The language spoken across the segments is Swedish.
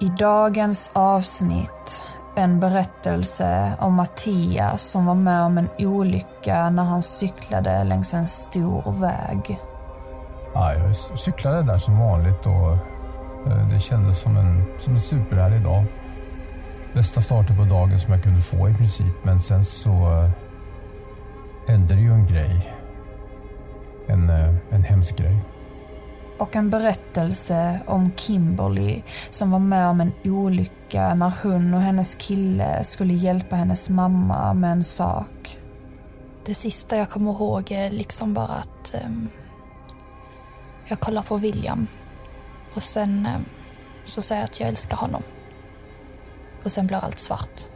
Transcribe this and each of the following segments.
I dagens avsnitt en berättelse om Mattias som var med om en olycka när han cyklade längs en stor väg. Ja, jag cyklade där som vanligt och eh, det kändes som en, som en superhärlig dag. Bästa starten på dagen som jag kunde få i princip. Men sen så eh, hände det ju en grej. En, eh, en hemsk grej och en berättelse om Kimberly som var med om en olycka när hon och hennes kille skulle hjälpa hennes mamma med en sak. Det sista jag kommer ihåg är liksom bara att um, jag kollar på William och sen um, så säger jag att jag älskar honom. Och sen blir allt svart.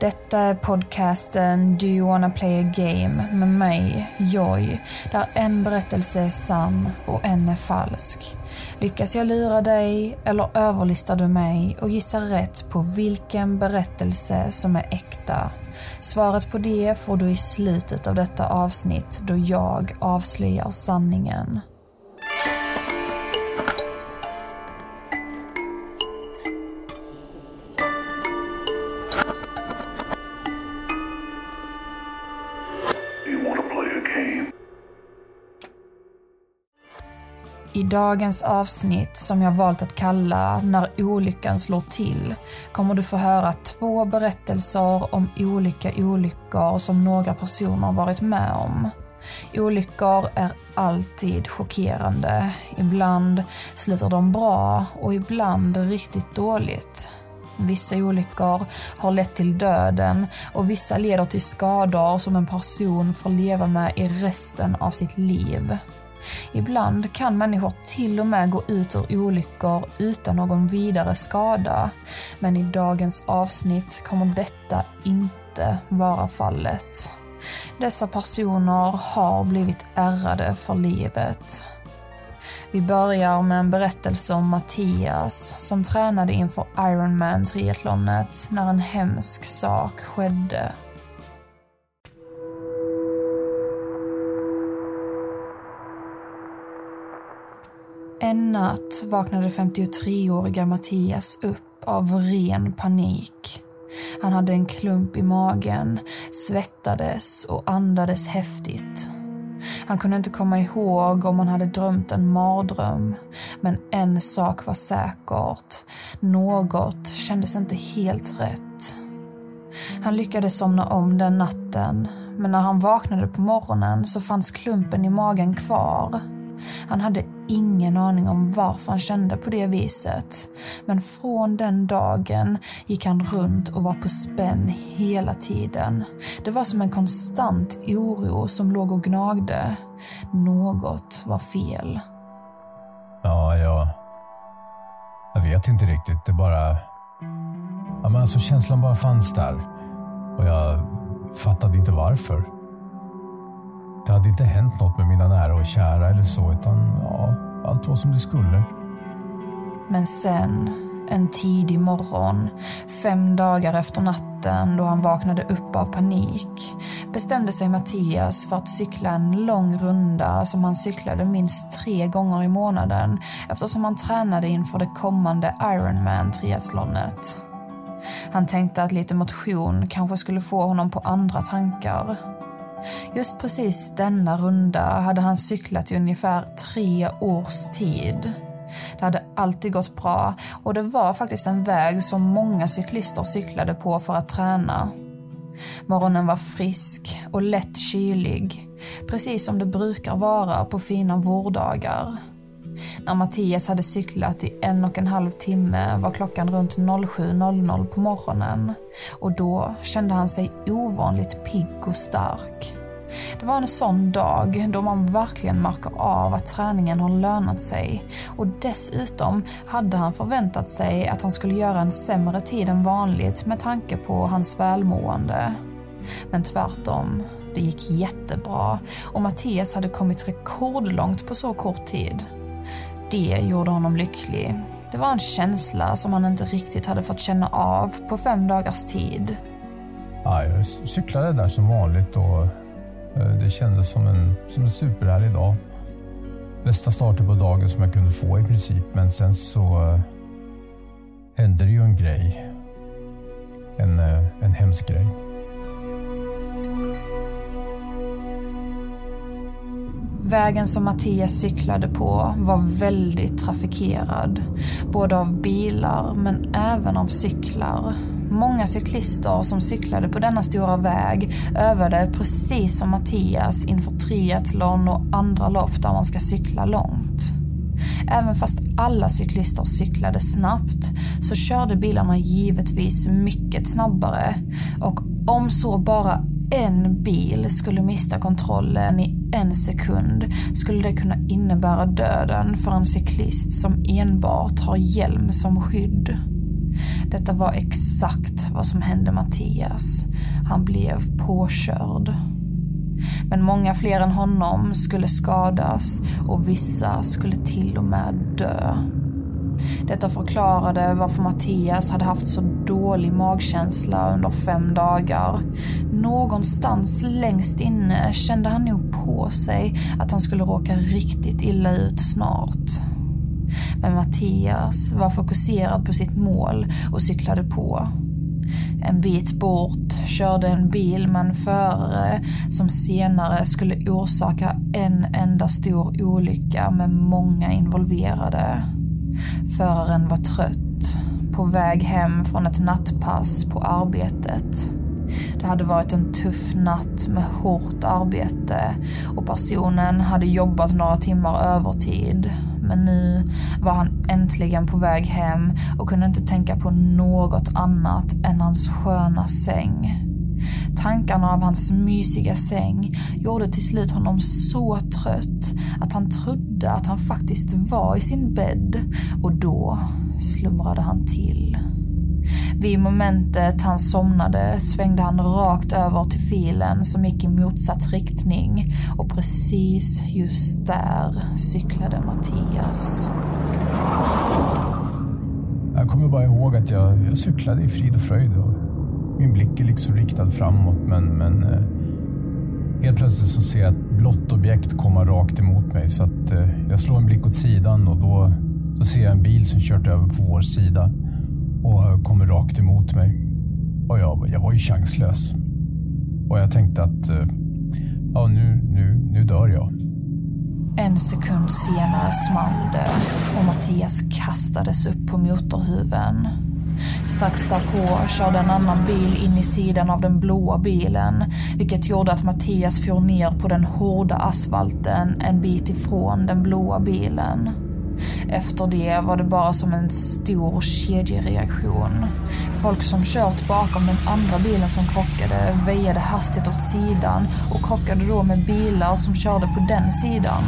Detta är podcasten Do you wanna play a game med mig, Joy, där en berättelse är sann och en är falsk. Lyckas jag lura dig eller överlistar du mig och gissar rätt på vilken berättelse som är äkta? Svaret på det får du i slutet av detta avsnitt då jag avslöjar sanningen. Dagens avsnitt, som jag valt att kalla När olyckan slår till, kommer du få höra två berättelser om olika olyckor som några personer varit med om. Olyckor är alltid chockerande. Ibland slutar de bra och ibland riktigt dåligt. Vissa olyckor har lett till döden och vissa leder till skador som en person får leva med i resten av sitt liv. Ibland kan människor till och med gå ut ur olyckor utan någon vidare skada. Men i dagens avsnitt kommer detta inte vara fallet. Dessa personer har blivit ärrade för livet. Vi börjar med en berättelse om Mattias som tränade inför Ironman-triathlonet när en hemsk sak skedde. En natt vaknade 53-åriga Mattias upp av ren panik. Han hade en klump i magen, svettades och andades häftigt. Han kunde inte komma ihåg om han hade drömt en mardröm. Men en sak var säkert. Något kändes inte helt rätt. Han lyckades somna om den natten, men när han vaknade på morgonen så fanns klumpen i magen kvar. Han hade ingen aning om varför han kände på det viset. Men från den dagen gick han runt och var på spänn hela tiden. Det var som en konstant oro som låg och gnagde. Något var fel. Ja, jag... Jag vet inte riktigt. Det bara... Ja, men alltså känslan bara fanns där. Och jag fattade inte varför. Det hade inte hänt något med mina nära och kära eller så, utan ja, allt var som det skulle. Men sen, en tidig morgon, fem dagar efter natten då han vaknade upp av panik, bestämde sig Mattias för att cykla en lång runda som han cyklade minst tre gånger i månaden eftersom han tränade inför det kommande Ironman-triathlonet. Han tänkte att lite motion kanske skulle få honom på andra tankar. Just precis denna runda hade han cyklat i ungefär tre års tid. Det hade alltid gått bra och det var faktiskt en väg som många cyklister cyklade på för att träna. Morgonen var frisk och lätt kylig, precis som det brukar vara på fina vårdagar. När Mattias hade cyklat i en och en halv timme var klockan runt 07.00 på morgonen och då kände han sig ovanligt pigg och stark. Det var en sån dag då man verkligen märker av att träningen har lönat sig och dessutom hade han förväntat sig att han skulle göra en sämre tid än vanligt med tanke på hans välmående. Men tvärtom, det gick jättebra och Mattias hade kommit rekordlångt på så kort tid. Det gjorde honom lycklig. Det var en känsla som han inte riktigt hade fått känna av på fem dagars tid. Ja, jag cyklade där som vanligt och Eh, det kändes som en, som en superhärlig dag. Bästa starten på dagen som jag kunde få i princip, men sen så eh, hände det ju en grej. En, eh, en hemsk grej. Vägen som Mattias cyklade på var väldigt trafikerad. Både av bilar men även av cyklar. Många cyklister som cyklade på denna stora väg övade precis som Mattias inför triathlon och andra lopp där man ska cykla långt. Även fast alla cyklister cyklade snabbt så körde bilarna givetvis mycket snabbare och om så bara en bil skulle mista kontrollen i en sekund skulle det kunna innebära döden för en cyklist som enbart har hjälm som skydd. Detta var exakt vad som hände Mattias. Han blev påkörd. Men många fler än honom skulle skadas och vissa skulle till och med dö. Detta förklarade varför Mattias hade haft så dålig magkänsla under fem dagar. Någonstans längst inne kände han nog på sig att han skulle råka riktigt illa ut snart. Men Mattias var fokuserad på sitt mål och cyklade på. En bit bort körde en bil med en förare som senare skulle orsaka en enda stor olycka med många involverade. Föraren var trött, på väg hem från ett nattpass på arbetet. Det hade varit en tuff natt med hårt arbete och personen hade jobbat några timmar övertid. Men nu var han äntligen på väg hem och kunde inte tänka på något annat än hans sköna säng. Tankarna av hans mysiga säng gjorde till slut honom så trött att han trodde att han faktiskt var i sin bädd och då slumrade han till. Vid momentet han somnade svängde han rakt över till filen som gick i motsatt riktning och precis just där cyklade Mattias. Jag kommer bara ihåg att jag, jag cyklade i frid och fröjd. Och min blick är liksom riktad framåt men, men eh, helt plötsligt så ser jag ett blått objekt komma rakt emot mig. Så att eh, jag slår en blick åt sidan och då så ser jag en bil som kört över på vår sida och kommer rakt emot mig. Och jag, jag var ju chanslös. Och jag tänkte att eh, ja, nu, nu, nu dör jag. En sekund senare small det och Mattias kastades upp på motorhuven. Strax därpå körde en annan bil in i sidan av den blåa bilen vilket gjorde att Mattias for ner på den hårda asfalten en bit ifrån den blåa bilen. Efter det var det bara som en stor kedjereaktion. Folk som kört bakom den andra bilen som krockade väjade hastigt åt sidan och krockade då med bilar som körde på den sidan.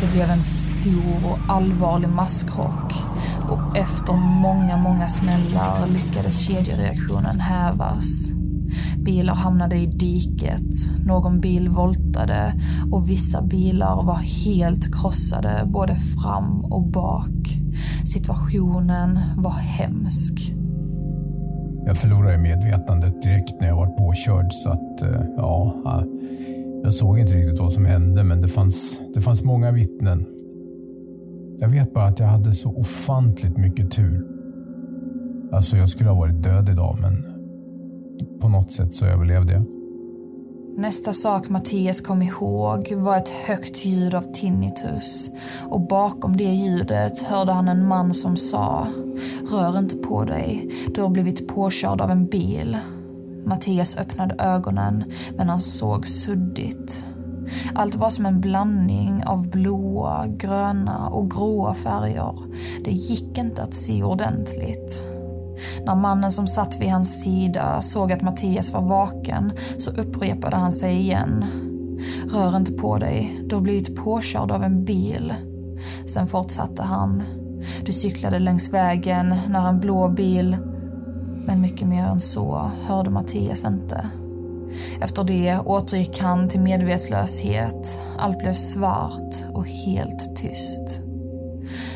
Det blev en stor och allvarlig masskrock och efter många, många smällar lyckades kedjereaktionen hävas. Bilar hamnade i diket, någon bil voltade och vissa bilar var helt krossade både fram och bak. Situationen var hemsk. Jag förlorade medvetandet direkt när jag var påkörd så att eh, ja, jag såg inte riktigt vad som hände men det fanns, det fanns många vittnen. Jag vet bara att jag hade så ofantligt mycket tur. Alltså jag skulle ha varit död idag men på något sätt så överlevde jag. Nästa sak Mattias kom ihåg var ett högt ljud av tinnitus och bakom det ljudet hörde han en man som sa Rör inte på dig, du har blivit påkörd av en bil. Mattias öppnade ögonen men han såg suddigt. Allt var som en blandning av blåa, gröna och gråa färger. Det gick inte att se ordentligt. När mannen som satt vid hans sida såg att Mattias var vaken så upprepade han sig igen. Rör inte på dig, du har blivit påkörd av en bil. Sen fortsatte han. Du cyklade längs vägen när en blå bil... Men mycket mer än så hörde Mattias inte. Efter det återgick han till medvetslöshet. Allt blev svart och helt tyst.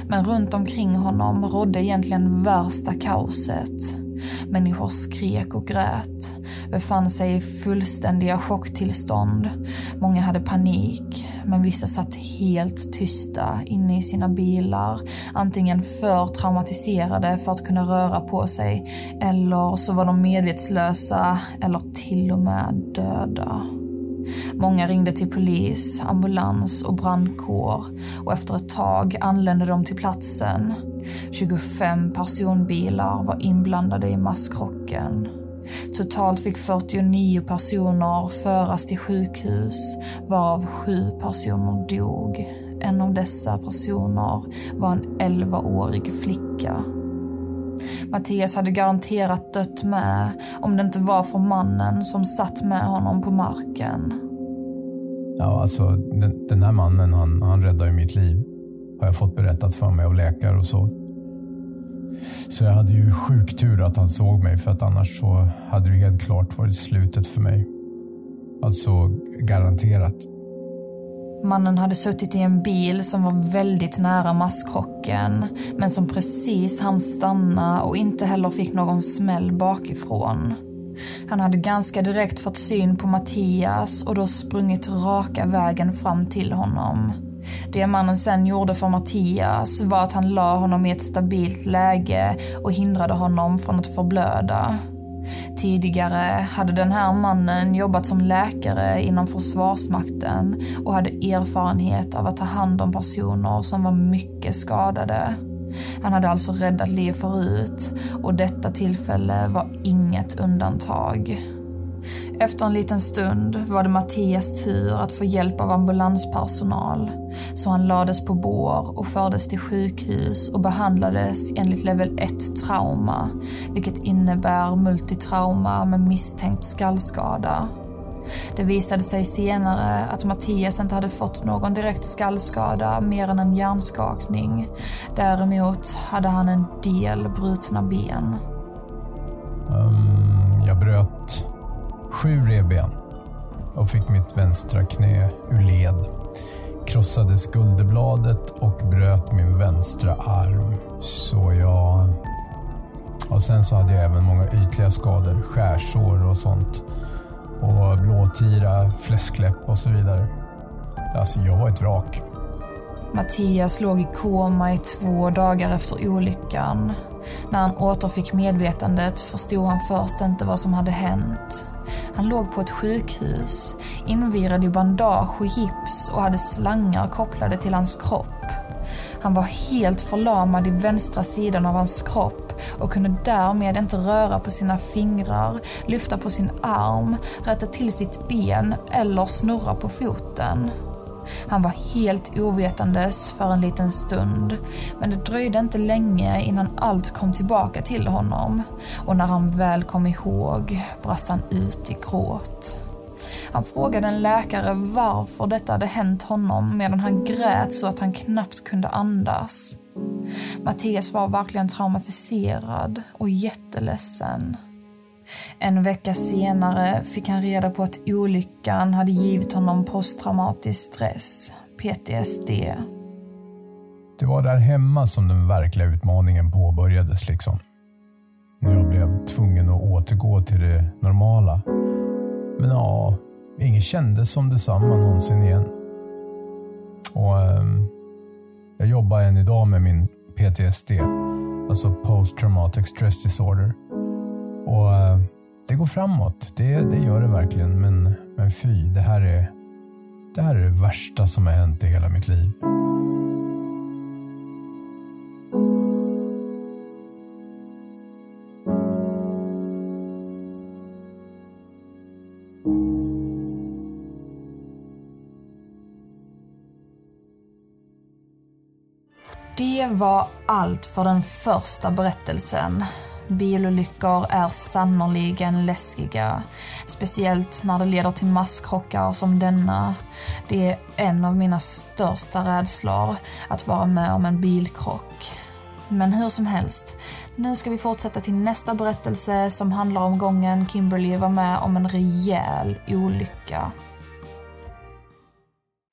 Men runt omkring honom rådde egentligen värsta kaoset. Människor skrek och grät, befann sig i fullständiga chocktillstånd. Många hade panik, men vissa satt helt tysta inne i sina bilar. Antingen för traumatiserade för att kunna röra på sig, eller så var de medvetslösa eller till och med döda. Många ringde till polis, ambulans och brandkår och efter ett tag anlände de till platsen. 25 personbilar var inblandade i masskrocken. Totalt fick 49 personer föras till sjukhus, varav sju personer dog. En av dessa personer var en 11-årig flicka. Mattias hade garanterat dött med om det inte var för mannen som satt med honom på marken. Ja, alltså den, den här mannen, han, han räddade ju mitt liv. Har jag fått berättat för mig av läkare och så. Så jag hade ju sjuk tur att han såg mig för att annars så hade det helt klart varit slutet för mig. Alltså garanterat. Mannen hade suttit i en bil som var väldigt nära masskrocken men som precis hann stanna och inte heller fick någon smäll bakifrån. Han hade ganska direkt fått syn på Mattias och då sprungit raka vägen fram till honom. Det mannen sen gjorde för Mattias var att han la honom i ett stabilt läge och hindrade honom från att förblöda. Tidigare hade den här mannen jobbat som läkare inom Försvarsmakten och hade erfarenhet av att ta hand om personer som var mycket skadade. Han hade alltså räddat liv förut och detta tillfälle var inget undantag. Efter en liten stund var det Mattias tur att få hjälp av ambulanspersonal. Så han lades på bår och fördes till sjukhus och behandlades enligt level 1 trauma, vilket innebär multitrauma med misstänkt skallskada. Det visade sig senare att Mattias inte hade fått någon direkt skallskada mer än en hjärnskakning. Däremot hade han en del brutna ben. Um, jag bröt sju revben och fick mitt vänstra knä ur led. Krossade skulderbladet och bröt min vänstra arm. Så jag... Och sen så hade jag även många ytliga skador, skärsår och sånt. Och blåtira, fläskläpp och så vidare. Alltså, jag var ett vrak. Mattias låg i koma i två dagar efter olyckan. När han återfick medvetandet förstod han först inte vad som hade hänt. Han låg på ett sjukhus, invirad i bandage och gips och hade slangar kopplade till hans kropp. Han var helt förlamad i vänstra sidan av hans kropp och kunde därmed inte röra på sina fingrar, lyfta på sin arm, rätta till sitt ben eller snurra på foten. Han var helt ovetandes för en liten stund, men det dröjde inte länge innan allt kom tillbaka till honom. Och när han väl kom ihåg brast han ut i gråt. Han frågade en läkare varför detta hade hänt honom medan han grät så att han knappt kunde andas. Mattias var verkligen traumatiserad och jätteledsen. En vecka senare fick han reda på att olyckan hade givit honom posttraumatisk stress, PTSD. Det var där hemma som den verkliga utmaningen påbörjades liksom. När jag blev tvungen att återgå till det normala. Men ja, inget kändes som detsamma någonsin igen. Och eh, Jag jobbar än idag med min PTSD, alltså Post Traumatic Stress Disorder. Och eh, Det går framåt, det, det gör det verkligen. Men, men fy, det här, är, det här är det värsta som har hänt i hela mitt liv. Det var allt för den första berättelsen. Bilolyckor är sannoliken läskiga. Speciellt när det leder till masskrockar som denna. Det är en av mina största rädslor, att vara med om en bilkrock. Men hur som helst, nu ska vi fortsätta till nästa berättelse som handlar om gången Kimberly var med om en rejäl olycka.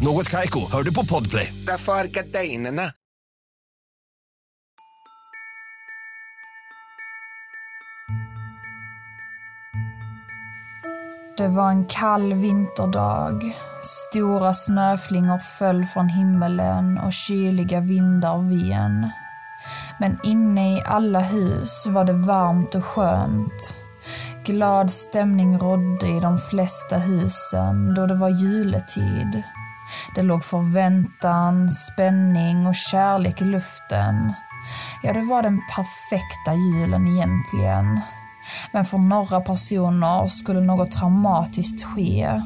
Något Kaiko, hör du på Podplay. Därför är gardinerna. Det var en kall vinterdag. Stora snöflingor föll från himmelen och kyliga vindar ven. Men inne i alla hus var det varmt och skönt. Glad stämning rådde i de flesta husen då det var juletid. Det låg förväntan, spänning och kärlek i luften. Ja, det var den perfekta julen egentligen. Men för några personer skulle något traumatiskt ske.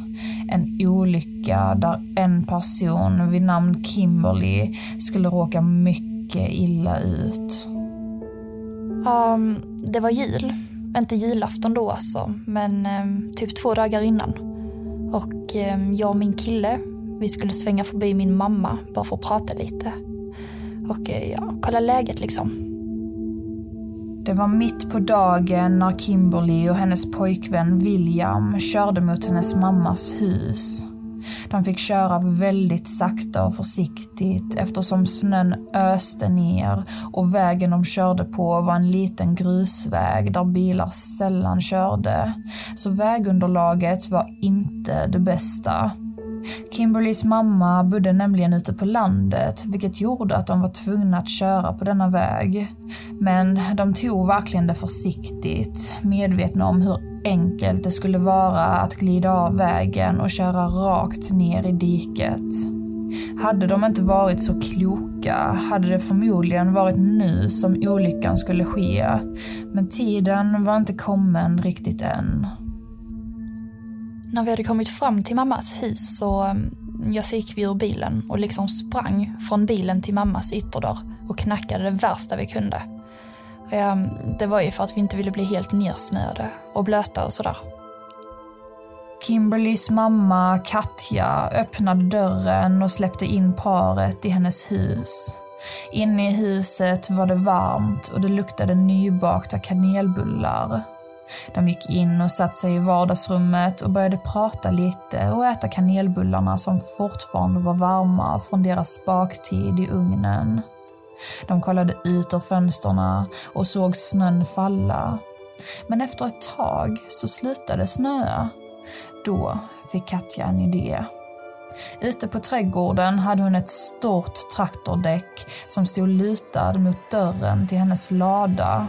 En olycka där en person vid namn Kimberly skulle råka mycket illa ut. Um, det var jul. Inte julafton då alltså, men um, typ två dagar innan. Och um, jag och min kille, vi skulle svänga förbi min mamma bara för att prata lite. Och eh, ja, kolla läget liksom. Det var mitt på dagen när Kimberly och hennes pojkvän William körde mot hennes mammas hus. De fick köra väldigt sakta och försiktigt eftersom snön öste ner och vägen de körde på var en liten grusväg där bilar sällan körde. Så vägunderlaget var inte det bästa. Kimberlys mamma bodde nämligen ute på landet, vilket gjorde att de var tvungna att köra på denna väg. Men de tog verkligen det försiktigt, medvetna om hur enkelt det skulle vara att glida av vägen och köra rakt ner i diket. Hade de inte varit så kloka hade det förmodligen varit nu som olyckan skulle ske. Men tiden var inte kommen riktigt än. När vi hade kommit fram till mammas hus så, mm, ja, så gick vi ur bilen och liksom sprang från bilen till mammas ytterdörr och knackade det värsta vi kunde. Mm, det var ju för att vi inte ville bli helt nersnöade och blöta och sådär. Kimberlys mamma Katja öppnade dörren och släppte in paret i hennes hus. Inne i huset var det varmt och det luktade nybakta kanelbullar. De gick in och satte sig i vardagsrummet och började prata lite och äta kanelbullarna som fortfarande var varma från deras baktid i ugnen. De kollade ut ur fönsterna och såg snön falla. Men efter ett tag så slutade snöa. Då fick Katja en idé. Ute på trädgården hade hon ett stort traktordäck som stod lutad mot dörren till hennes lada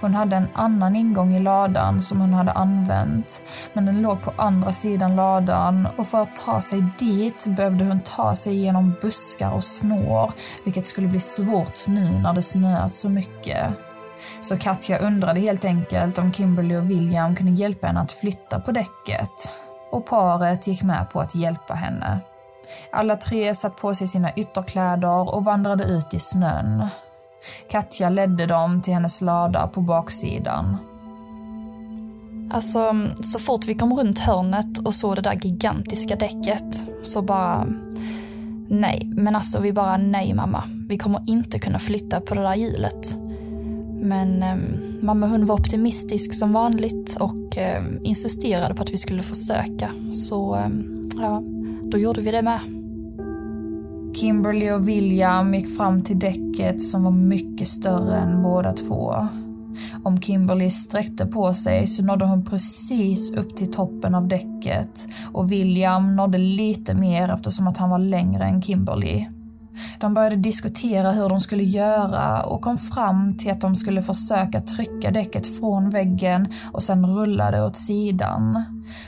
hon hade en annan ingång i ladan som hon hade använt, men den låg på andra sidan ladan och för att ta sig dit behövde hon ta sig genom buskar och snår, vilket skulle bli svårt nu när det snöat så mycket. Så Katja undrade helt enkelt om Kimberly och William kunde hjälpa henne att flytta på däcket. Och paret gick med på att hjälpa henne. Alla tre satt på sig sina ytterkläder och vandrade ut i snön. Katja ledde dem till hennes lada på baksidan. Alltså, så fort vi kom runt hörnet och såg det där gigantiska däcket så bara... Nej, men alltså vi bara nej mamma. Vi kommer inte kunna flytta på det där hjulet. Men eh, mamma hon var optimistisk som vanligt och eh, insisterade på att vi skulle försöka. Så eh, ja, då gjorde vi det med. Kimberly och William gick fram till däcket som var mycket större än båda två. Om Kimberly sträckte på sig så nådde hon precis upp till toppen av däcket och William nådde lite mer eftersom att han var längre än Kimberly. De började diskutera hur de skulle göra och kom fram till att de skulle försöka trycka däcket från väggen och sen rulla det åt sidan.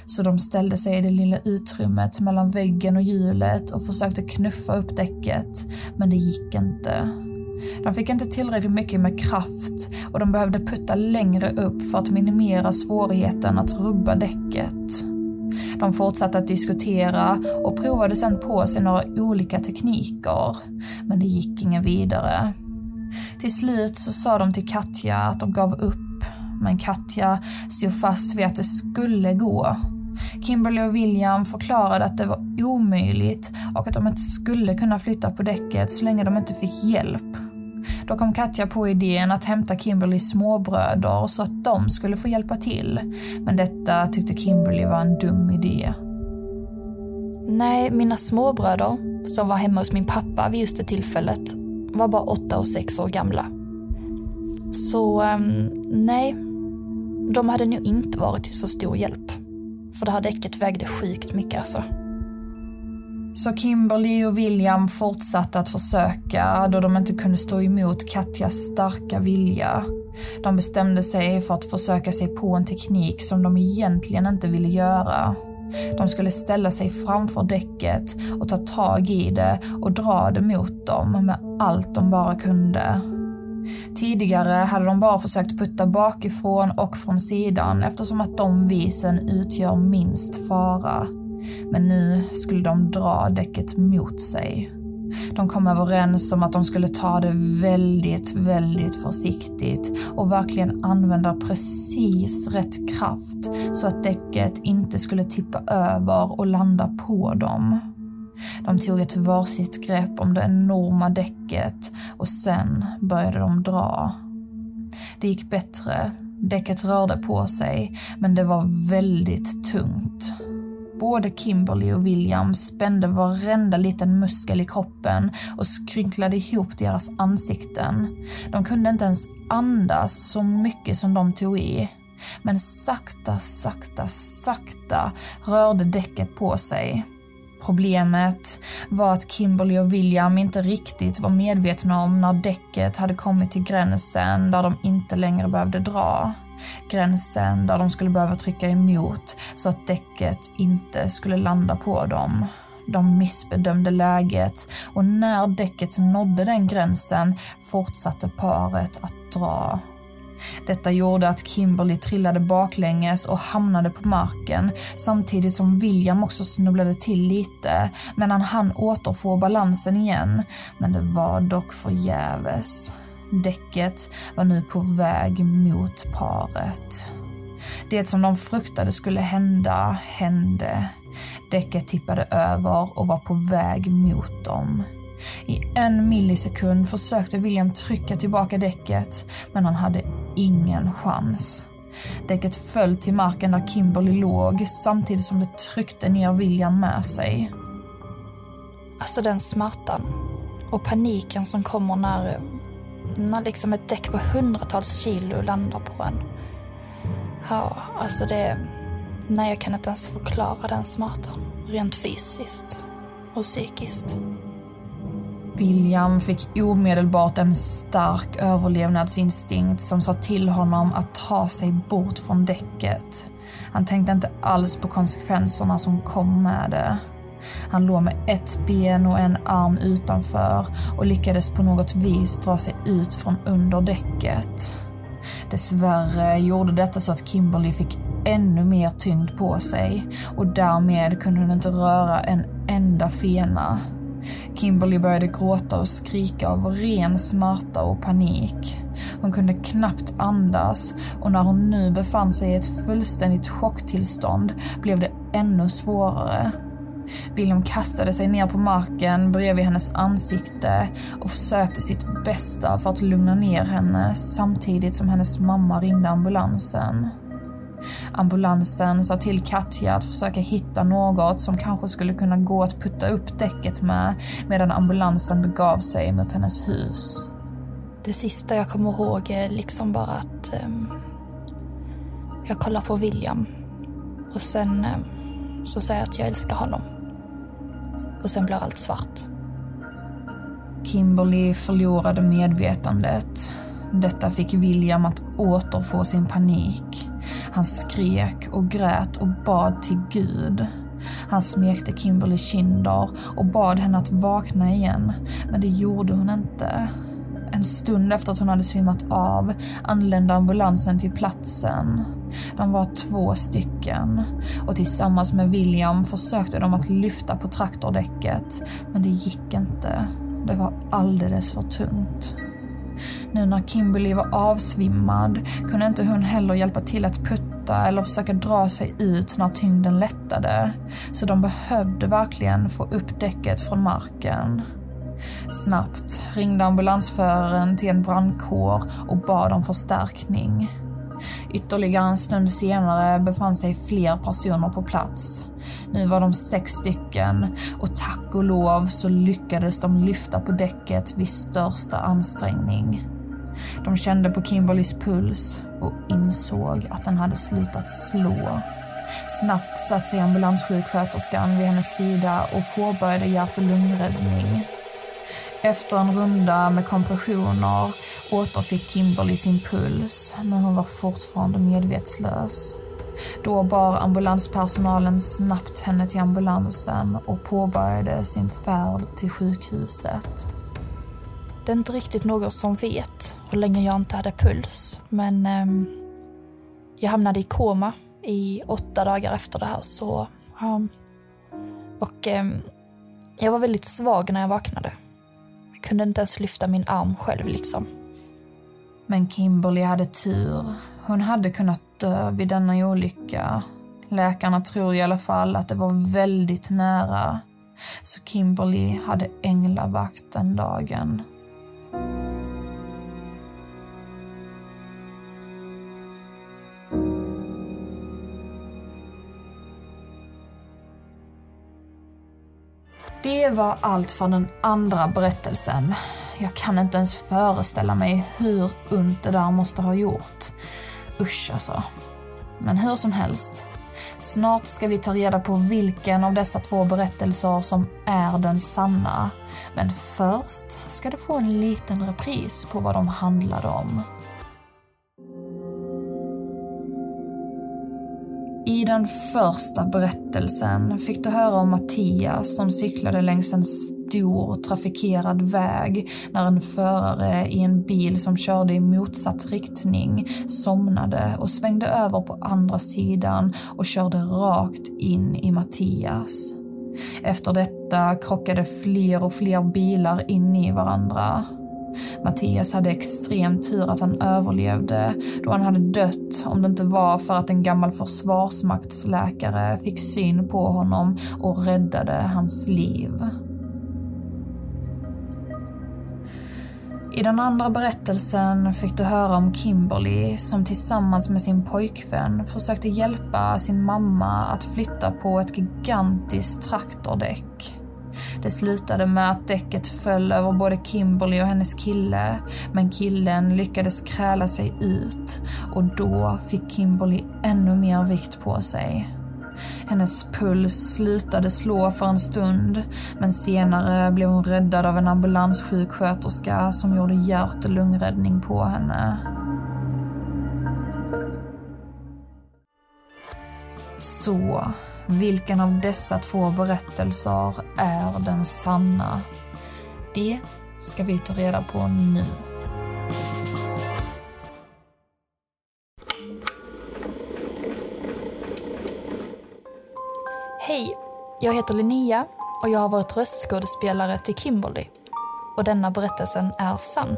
Så de ställde sig i det lilla utrymmet mellan väggen och hjulet och försökte knuffa upp däcket, men det gick inte. De fick inte tillräckligt mycket med kraft och de behövde putta längre upp för att minimera svårigheten att rubba däcket. De fortsatte att diskutera och provade sedan på sig några olika tekniker, men det gick ingen vidare. Till slut så sa de till Katja att de gav upp, men Katja stod fast vid att det skulle gå. Kimberly och William förklarade att det var omöjligt och att de inte skulle kunna flytta på däcket så länge de inte fick hjälp. Då kom Katja på idén att hämta Kimberlys småbröder så att de skulle få hjälpa till. Men detta tyckte Kimberly var en dum idé. Nej, mina småbröder, som var hemma hos min pappa vid just det tillfället, var bara åtta och sex år gamla. Så ehm, nej, de hade nog inte varit till så stor hjälp. För det här däcket vägde sjukt mycket alltså. Så Kimberly och William fortsatte att försöka då de inte kunde stå emot Katjas starka vilja. De bestämde sig för att försöka sig på en teknik som de egentligen inte ville göra. De skulle ställa sig framför däcket och ta tag i det och dra det mot dem med allt de bara kunde. Tidigare hade de bara försökt putta bakifrån och från sidan eftersom att de visen utgör minst fara. Men nu skulle de dra däcket mot sig. De kom överens om att de skulle ta det väldigt, väldigt försiktigt och verkligen använda precis rätt kraft så att däcket inte skulle tippa över och landa på dem. De tog ett varsitt grepp om det enorma däcket och sen började de dra. Det gick bättre. Däcket rörde på sig, men det var väldigt tungt. Både Kimberly och William spände varenda liten muskel i kroppen och skrynklade ihop deras ansikten. De kunde inte ens andas så mycket som de tog i. Men sakta, sakta, sakta rörde däcket på sig. Problemet var att Kimberly och William inte riktigt var medvetna om när däcket hade kommit till gränsen där de inte längre behövde dra. Gränsen där de skulle behöva trycka emot så att däcket inte skulle landa på dem. De missbedömde läget och när däcket nådde den gränsen fortsatte paret att dra. Detta gjorde att Kimberly trillade baklänges och hamnade på marken samtidigt som William också snubblade till lite, men han hann återfå balansen igen. Men det var dock förgäves. Däcket var nu på väg mot paret. Det som de fruktade skulle hända, hände. Däcket tippade över och var på väg mot dem. I en millisekund försökte William trycka tillbaka däcket, men han hade ingen chans. Däcket föll till marken där Kimberly låg samtidigt som det tryckte ner William med sig. Alltså den smärtan och paniken som kommer när, när liksom ett däck på hundratals kilo landar på en. Ja, alltså det... Nej, jag kan inte ens förklara den smärtan. Rent fysiskt och psykiskt. William fick omedelbart en stark överlevnadsinstinkt som sa till honom att ta sig bort från däcket. Han tänkte inte alls på konsekvenserna som kom med det. Han låg med ett ben och en arm utanför och lyckades på något vis dra sig ut från under däcket. Dessvärre gjorde detta så att Kimberly fick ännu mer tyngd på sig och därmed kunde hon inte röra en enda fena. Kimberly började gråta och skrika av ren smärta och panik. Hon kunde knappt andas och när hon nu befann sig i ett fullständigt chocktillstånd blev det ännu svårare. William kastade sig ner på marken bredvid hennes ansikte och försökte sitt bästa för att lugna ner henne samtidigt som hennes mamma ringde ambulansen. Ambulansen sa till Katja att försöka hitta något som kanske skulle kunna gå att putta upp däcket med medan ambulansen begav sig mot hennes hus. Det sista jag kommer ihåg är liksom bara att um, jag kollar på William och sen um, så säger jag att jag älskar honom. Och sen blir allt svart. Kimberly förlorade medvetandet. Detta fick William att återfå sin panik. Han skrek och grät och bad till Gud. Han smekte Kimberly kinder och bad henne att vakna igen, men det gjorde hon inte. En stund efter att hon hade svimmat av anlände ambulansen till platsen. De var två stycken och tillsammans med William försökte de att lyfta på traktordäcket, men det gick inte. Det var alldeles för tungt. Nu när Kimberly var avsvimmad kunde inte hon heller hjälpa till att putta eller försöka dra sig ut när tyngden lättade. Så de behövde verkligen få upp däcket från marken. Snabbt ringde ambulansföraren till en brandkår och bad om förstärkning. Ytterligare en stund senare befann sig fler personer på plats. Nu var de sex stycken och tack och lov så lyckades de lyfta på däcket vid största ansträngning. De kände på Kimberlys puls och insåg att den hade slutat slå. Snabbt satte sig ambulanssjuksköterskan vid hennes sida och påbörjade hjärt och lungräddning. Efter en runda med kompressioner återfick Kimberly sin puls, men hon var fortfarande medvetslös. Då bar ambulanspersonalen snabbt henne till ambulansen och påbörjade sin färd till sjukhuset. Det är inte riktigt någon som vet hur länge jag inte hade puls, men eh, jag hamnade i koma i åtta dagar efter det här. Så, um, och eh, jag var väldigt svag när jag vaknade. Jag kunde inte ens lyfta min arm själv liksom. Men Kimberly hade tur. Hon hade kunnat dö vid denna olycka. Läkarna tror i alla fall att det var väldigt nära. Så Kimberly hade änglavakt den dagen. Det var allt för den andra berättelsen. Jag kan inte ens föreställa mig hur ont det där måste ha gjort. Usch alltså. Men hur som helst. Snart ska vi ta reda på vilken av dessa två berättelser som är den sanna. Men först ska du få en liten repris på vad de handlade om. Den första berättelsen fick du höra om Mattias som cyklade längs en stor trafikerad väg när en förare i en bil som körde i motsatt riktning somnade och svängde över på andra sidan och körde rakt in i Mattias. Efter detta krockade fler och fler bilar in i varandra. Mattias hade extrem tur att han överlevde då han hade dött om det inte var för att en gammal försvarsmaktsläkare fick syn på honom och räddade hans liv. I den andra berättelsen fick du höra om Kimberly som tillsammans med sin pojkvän försökte hjälpa sin mamma att flytta på ett gigantiskt traktordäck. Det slutade med att däcket föll över både Kimberly och hennes kille, men killen lyckades kräla sig ut och då fick Kimberly ännu mer vikt på sig. Hennes puls slutade slå för en stund, men senare blev hon räddad av en ambulanssjuksköterska som gjorde hjärt och lungräddning på henne. Så, vilken av dessa två berättelser är den sanna? Det ska vi ta reda på nu. Hej, jag heter Linnea och jag har varit röstskådespelare till Kimberly. Och denna berättelsen är sann.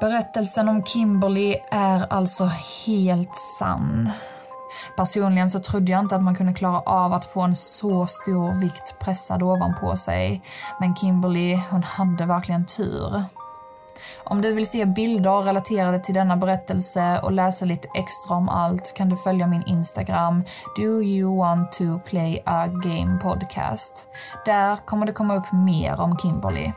Berättelsen om Kimberly är alltså helt sann. Personligen så trodde jag inte att man kunde klara av att få en så stor vikt pressad ovanpå sig. Men Kimberly, hon hade verkligen tur. Om du vill se bilder relaterade till denna berättelse och läsa lite extra om allt kan du följa min Instagram, Do you want to play a game podcast. Där kommer det komma upp mer om Kimberly.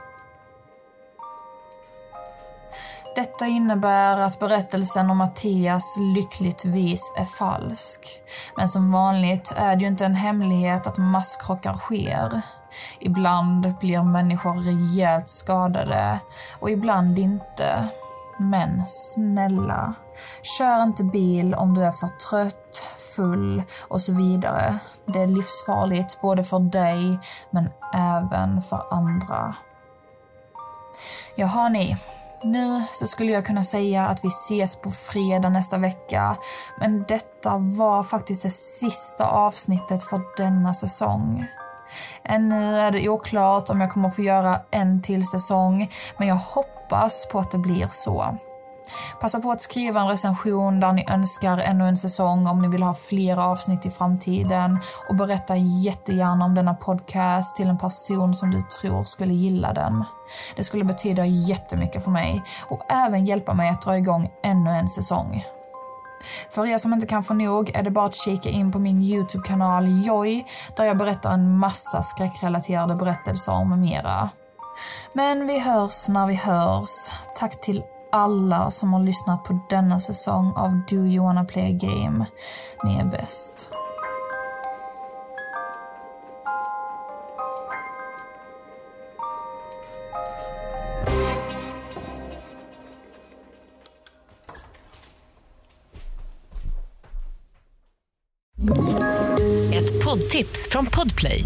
Detta innebär att berättelsen om Mattias lyckligtvis är falsk. Men som vanligt är det ju inte en hemlighet att masskrockar sker. Ibland blir människor rejält skadade och ibland inte. Men snälla, kör inte bil om du är för trött, full och så vidare. Det är livsfarligt både för dig men även för andra. Jaha ni, nu så skulle jag kunna säga att vi ses på fredag nästa vecka. Men detta var faktiskt det sista avsnittet för denna säsong. Ännu är det oklart om jag kommer få göra en till säsong, men jag hoppas på att det blir så. Passa på att skriva en recension där ni önskar ännu en säsong om ni vill ha fler avsnitt i framtiden och berätta jättegärna om denna podcast till en person som du tror skulle gilla den. Det skulle betyda jättemycket för mig och även hjälpa mig att dra igång ännu en säsong. För er som inte kan få nog är det bara att kika in på min YouTube-kanal Joy där jag berättar en massa skräckrelaterade berättelser med mera. Men vi hörs när vi hörs. Tack till alla som har lyssnat på denna säsong av Do You Wanna Play A Game. Ni är bäst. Ett poddtips från Podplay.